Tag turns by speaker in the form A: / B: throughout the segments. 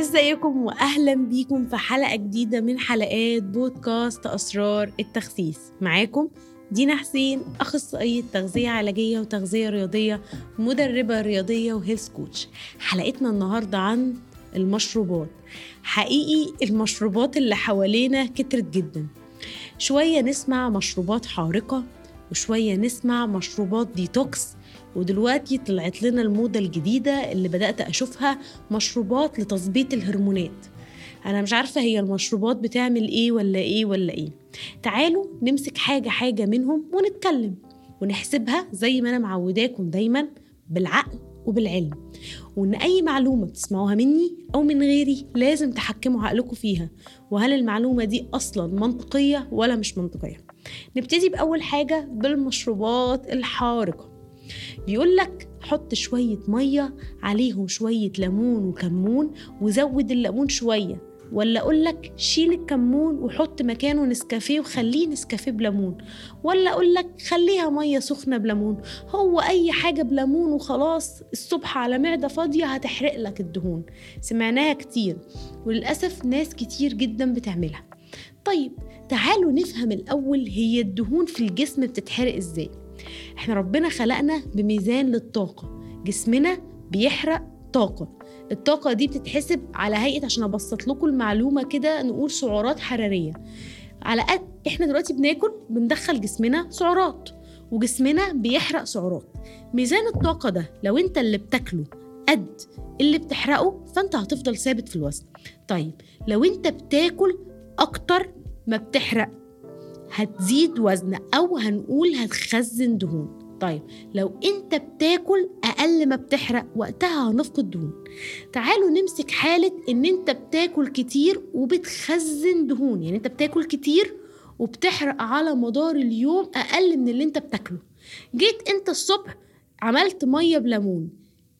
A: ازيكم واهلا بيكم في حلقة جديدة من حلقات بودكاست أسرار التخسيس. معاكم دينا حسين أخصائية تغذية علاجية وتغذية رياضية مدربة رياضية و health coach حلقتنا النهارده عن المشروبات. حقيقي المشروبات اللي حوالينا كترت جدا. شوية نسمع مشروبات حارقة وشوية نسمع مشروبات ديتوكس ودلوقتي طلعت لنا الموضة الجديدة اللي بدأت أشوفها مشروبات لتظبيط الهرمونات. أنا مش عارفة هي المشروبات بتعمل إيه ولا إيه ولا إيه. تعالوا نمسك حاجة حاجة منهم ونتكلم ونحسبها زي ما أنا معوداكم دايما بالعقل وبالعلم. وإن أي معلومة بتسمعوها مني أو من غيري لازم تحكموا عقلكم فيها. وهل المعلومة دي أصلا منطقية ولا مش منطقية؟ نبتدي بأول حاجة بالمشروبات الحارقة. بيقول لك حط شوية مية عليهم شوية ليمون وكمون وزود الليمون شوية ولا أقول لك شيل الكمون وحط مكانه نسكافيه وخليه نسكافيه بليمون ولا أقول لك خليها مية سخنة بليمون هو أي حاجة بليمون وخلاص الصبح على معدة فاضية هتحرق لك الدهون. سمعناها كتير وللأسف ناس كتير جدا بتعملها. طيب تعالوا نفهم الأول هي الدهون في الجسم بتتحرق إزاي. إحنا ربنا خلقنا بميزان للطاقة. جسمنا بيحرق طاقة. الطاقة دي بتتحسب على هيئة عشان أبسط لكم المعلومة كده نقول سعرات حرارية. على قد إحنا دلوقتي بناكل بندخل جسمنا سعرات وجسمنا بيحرق سعرات. ميزان الطاقة ده لو انت اللي بتاكله قد اللي بتحرقه فانت هتفضل ثابت في الوزن. طيب لو انت بتاكل أكتر ما بتحرق هتزيد وزن أو هنقول هتخزن دهون. طيب لو أنت بتاكل أقل ما بتحرق وقتها هنفقد دهون. تعالوا نمسك حالة إن أنت بتاكل كتير وبتخزن دهون. يعني أنت بتاكل كتير وبتحرق على مدار اليوم أقل من اللي أنت بتاكله. جيت أنت الصبح عملت مية بليمون.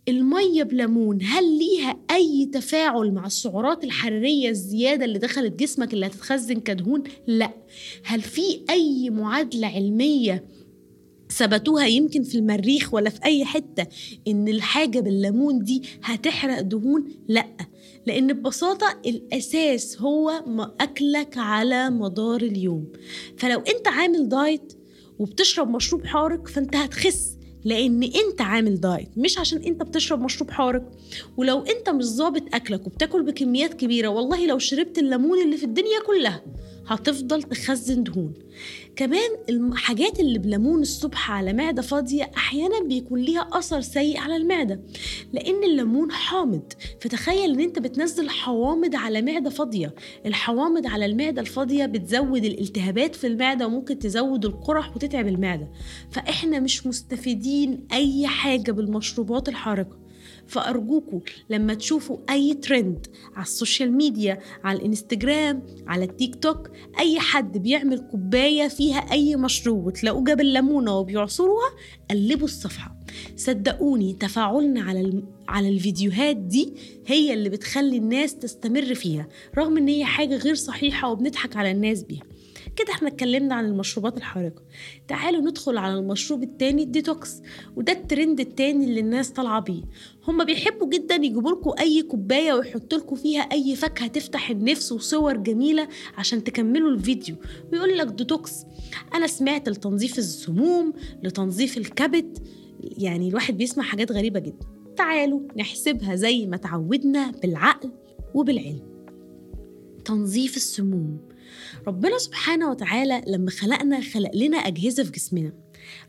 A: المية بليمون هل ليها أي تفاعل مع السعرات الحرارية الزيادة اللي دخلت جسمك اللي هتتخزن كدهون؟ لا هل في أي معادلة علمية ثبتوها يمكن في المريخ ولا في أي حتة إن الحاجة بالليمون دي هتحرق دهون؟ لأ لأن ببساطة الأساس هو أكلك على مدار اليوم فلو أنت عامل diet وبتشرب مشروب حارق فأنت هتخس لأن انت عامل diet مش عشان انت بتشرب مشروب حارق. ولو انت مش ظابط اكلك وبتاكل بكميات كبيرة والله لو شربت الليمون اللي في الدنيا كلها هتفضل تخزن دهون. كمان الحاجات اللي بليمون الصبح على معدة فاضية أحيانا بيكون ليها أثر سيء على المعدة لأن الليمون حامض. فتخيل إن أنت بتنزل حوامض على معدة فاضية. الحوامض على المعدة الفاضية بتزود الالتهابات في المعدة وممكن تزود القرح وتتعب المعدة. فإحنا مش مستفيدين أي حاجة بالمشروبات الحارقة. فأرجوكوا لما تشوفوا أي ترند على السوشيال ميديا على الإنستجرام على التيك توك أي حد بيعمل كوباية فيها أي مشروب وتلاقوه جاب الليمونة وبيعصروها قلبوا الصفحة. صدقوني تفاعلنا على على الفيديوهات دي هي اللي بتخلي الناس تستمر فيها رغم إن هي حاجة غير صحيحة وبنضحك على الناس بيها. كده إحنا اتكلمنا عن المشروبات الحارقة. تعالوا ندخل على المشروب التاني الديتوكس. وده الترند التاني اللي الناس طالعة بيه. هما بيحبوا جدا يجيبوا لكم أي كوباية ويحطوا لكم فيها أي فاكهة تفتح النفس وصور جميلة عشان تكملوا الفيديو. ويقول لك ديتوكس أنا سمعت لتنظيف السموم لتنظيف الكبد. يعني الواحد بيسمع حاجات غريبة جدا. تعالوا نحسبها زي ما تعودنا بالعقل وبالعلم. تنظيف السموم. ربنا سبحانه وتعالى لما خلقنا خلق لنا أجهزة في جسمنا.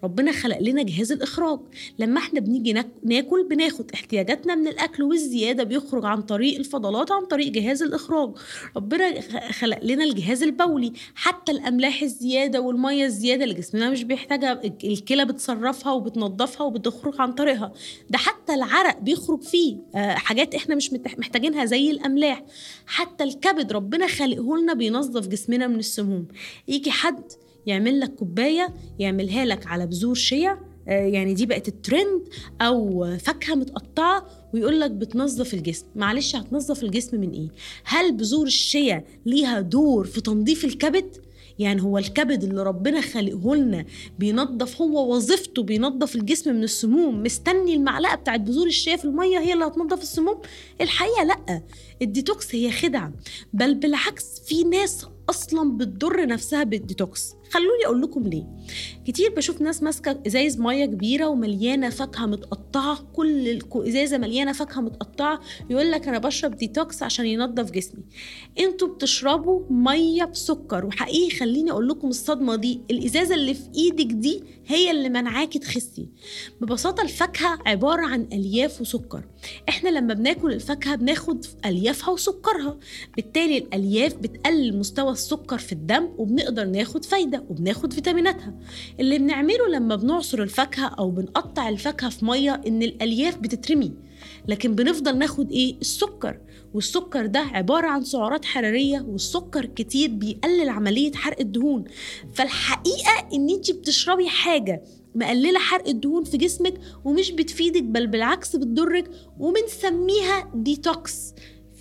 A: ربنا خلق لنا جهاز الإخراج. لما إحنا بنيجي ناكل بناخد احتياجاتنا من الأكل والزيادة بيخرج عن طريق الفضلات عن طريق جهاز الإخراج. ربنا خلق لنا الجهاز البولي. حتى الأملاح الزيادة والمية الزيادة اللي جسمنا مش بيحتاجها الكلى بتصرفها وبتنظفها وبتخرج عن طريقها. ده حتى العرق بيخرج فيه آه حاجات إحنا مش محتاجينها زي الأملاح. حتى الكبد ربنا خلقه لنا بينظف جسمنا من السموم. يجي حد يعمل لك كوباية يعملها لك على بذور شيا يعني دي بقت الترند أو فاكهة متقطعة ويقول لك بتنظف الجسم. معلش هتنظف الجسم من إيه؟ هل بذور الشيا ليها دور في تنظيف الكبد؟ يعني هو الكبد اللي ربنا خلقه لنا بينظف هو وظيفته بينظف الجسم من السموم. مستني المعلقة بتاعت بذور الشاي في المية هي اللي هتنظف السموم؟ الحقيقة لأ. الديتوكس هي خدعة بل بالعكس في ناس أصلا بتضر نفسها بالديتوكس. خلوني أقول لكم ليه. كتير بشوف ناس ماسكة إزايز مية كبيرة ومليانة فاكهة متقطعة كل إزازة مليانة فاكهة متقطعة يقول لك أنا بشرب ديتوكس عشان ينظف جسمي. أنتوا بتشربوا مية بسكر وحقيقي خليني أقول لكم الصدمة دي الإزازة اللي في إيدك دي هي اللي منعاكي تخسي. ببساطة الفاكهة عبارة عن ألياف وسكر. إحنا لما بناكل الفاكهة بناخد أليافها وسكرها بالتالي الألياف بتقلل مستوى السكر في الدم وبنقدر ناخد فايدة. وبناخد فيتاميناتها. اللي بنعمله لما بنعصر الفاكهة أو بنقطع الفاكهة في مية إن الألياف بتترمي. لكن بنفضل ناخد إيه؟ السكر. والسكر ده عبارة عن سعرات حرارية والسكر كتير بيقلل عملية حرق الدهون. فالحقيقة إن أنت بتشربي حاجة مقللة حرق الدهون في جسمك ومش بتفيدك بل بالعكس بتضرك وبنسميها ديتوكس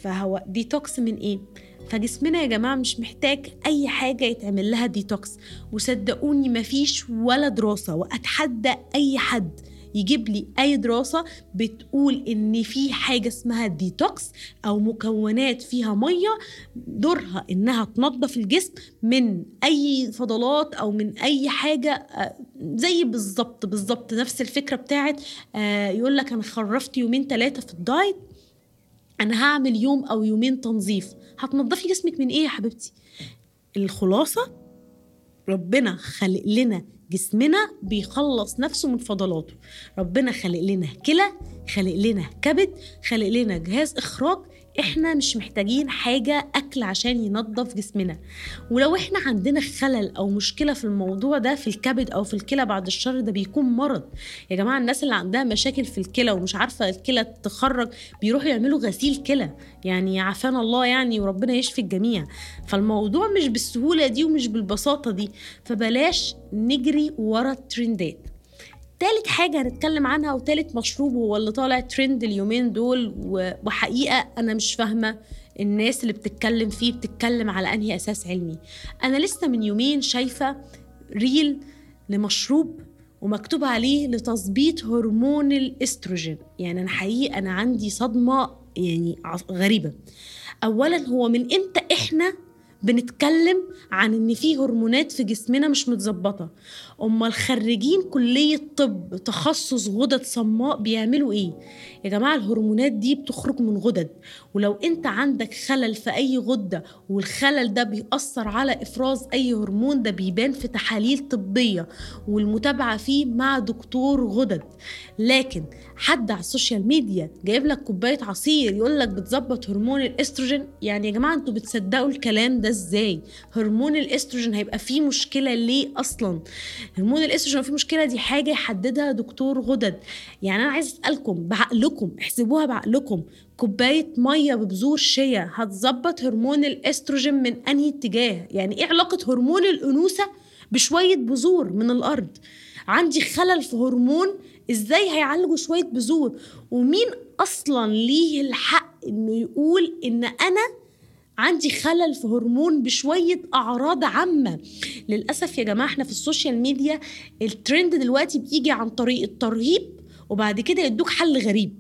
A: فهو ديتوكس من إيه؟ فجسمنا يا جماعة مش محتاج أي حاجة يتعمل لها ديتوكس وصدقوني مفيش ولا دراسة وأتحدى أي حد يجيب لي أي دراسة بتقول إن في حاجة اسمها ديتوكس أو مكونات فيها مية دورها إنها تنظف الجسم من أي فضلات أو من أي حاجة زي بالظبط بالظبط نفس الفكرة بتاعت يقول لك أنا خرفت يومين ثلاثة في الدايت أنا هعمل يوم أو يومين تنظيف. هتنضفي جسمك من إيه يا حبيبتي؟ الخلاصة ربنا خلق لنا جسمنا بيخلص نفسه من فضلاته. ربنا خلق لنا كلى خلق لنا كبد خلق لنا جهاز إخراج إحنا مش محتاجين حاجة أكل عشان ينظف جسمنا. ولو إحنا عندنا خلل أو مشكلة في الموضوع ده في الكبد أو في الكلى بعد الشر ده بيكون مرض. يا جماعة الناس اللي عندها مشاكل في الكلى ومش عارفة الكلى تخرج بيروحوا يعملوا غسيل كلى. يعني عافانا الله يعني وربنا يشفي الجميع. فالموضوع مش بالسهولة دي ومش بالبساطة دي. فبلاش نجري ورا الترندات. تالت حاجة هنتكلم عنها وتالت مشروب هو اللي طالع ترند اليومين دول وحقيقة أنا مش فاهمة الناس اللي بتتكلم فيه بتتكلم على أنهي أساس علمي. أنا لسه من يومين شايفة ريل لمشروب ومكتوب عليه لتظبيط هرمون الأستروجين. يعني أنا حقيقة أنا عندي صدمة يعني غريبة. أولا هو من إمتى إحنا بنتكلم عن إن في هرمونات في جسمنا مش متظبطة. أمال خريجين كلية طب تخصص غدد صماء بيعملوا إيه؟ يا جماعة الهرمونات دي بتخرج من غدد. ولو أنت عندك خلل في أي غدة والخلل ده بيأثر على إفراز أي هرمون ده بيبان في تحاليل طبية والمتابعة فيه مع دكتور غدد. لكن حد على السوشيال ميديا جايب لك كوباية عصير يقول لك بتظبط هرمون الإستروجين؟ يعني يا جماعة أنتوا بتصدقوا الكلام ده إزاي؟ هرمون الاستروجين هيبقى فيه مشكلة ليه أصلا؟ هرمون الاستروجين فيه مشكلة دي حاجة يحددها دكتور غدد. يعني أنا عايز أسألكم بعقلكم احسبوها بعقلكم. كوباية مية ببذور شيا هتظبط هرمون الاستروجين من أنهي اتجاه؟ يعني إيه علاقة هرمون الأنوثة بشوية بذور من الأرض؟ عندي خلل في هرمون إزاي هيعالجوا شوية بذور؟ ومين أصلا ليه الحق إنه يقول إن أنا عندي خلل في هرمون بشوية أعراض عامة. للأسف يا جماعة إحنا في السوشيال ميديا الترند دلوقتي بيجي عن طريق الترهيب وبعد كده يدوك حل غريب.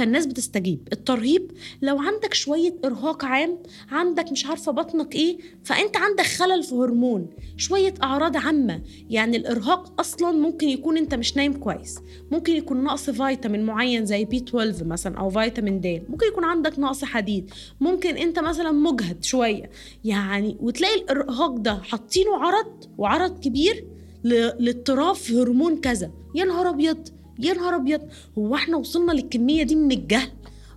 A: فالناس بتستجيب. الترهيب لو عندك شوية إرهاق عام عندك مش عارفة بطنك إيه فأنت عندك خلل في هرمون شوية أعراض عامة. يعني الإرهاق أصلا ممكن يكون أنت مش نايم كويس. ممكن يكون نقص فيتامين معين زي بي 12 مثلا أو فيتامين د. ممكن يكون عندك نقص حديد. ممكن أنت مثلا مجهد شوية. يعني وتلاقي الإرهاق ده حاطينه عرض وعرض كبير لاضطراب في هرمون كذا. يا نهار أبيض! يا نهار أبيض. هو إحنا وصلنا للكمية دي من الجهل؟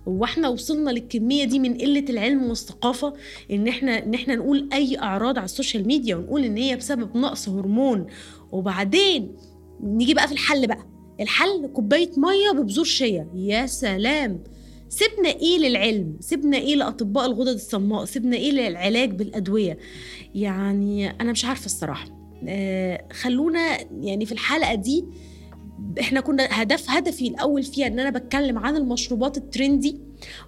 A: هو إحنا وصلنا للكمية دي من قلة العلم والثقافة؟ إن إحنا إن إحنا نقول أي أعراض على السوشيال ميديا ونقول إن هي بسبب نقص هرمون. وبعدين نيجي بقى في الحل بقى. الحل كوباية مية ببذور شيا. يا سلام. سيبنا إيه للعلم؟ سيبنا إيه لأطباء الغدد الصماء؟ سيبنا إيه للعلاج بالأدوية؟ يعني أنا مش عارفة الصراحة. آه خلونا يعني في الحلقة دي إحنا كنا هدف هدفي الأول فيها إن أنا بتكلم عن المشروبات الترندي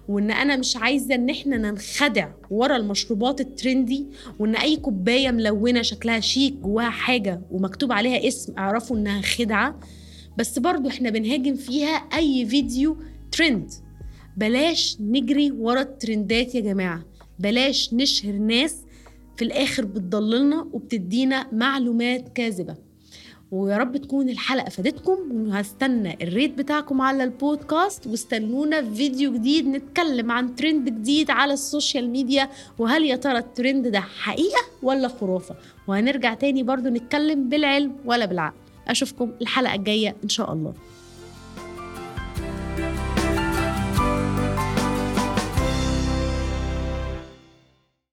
A: وإن أنا مش عايزة إن إحنا ننخدع ورا المشروبات الترندي وإن أي كوباية ملونة شكلها شيك جواها حاجة ومكتوب عليها اسم اعرفوا إنها خدعة بس برضو إحنا بنهاجم فيها أي فيديو ترند. بلاش نجري ورا الترندات يا جماعة. بلاش نشهر ناس في الآخر بتضللنا وبتدينا معلومات كاذبة. ويا رب تكون الحلقة فادتكم وهستنى ال rate بتاعكم على البودكاست واستنونا في فيديو جديد نتكلم عن ترند جديد على السوشيال ميديا وهل يا ترى الترند ده حقيقة ولا خرافة؟ وهنرجع تاني برضو نتكلم بالعلم ولا بالعقل. أشوفكم الحلقة الجاية إن شاء الله.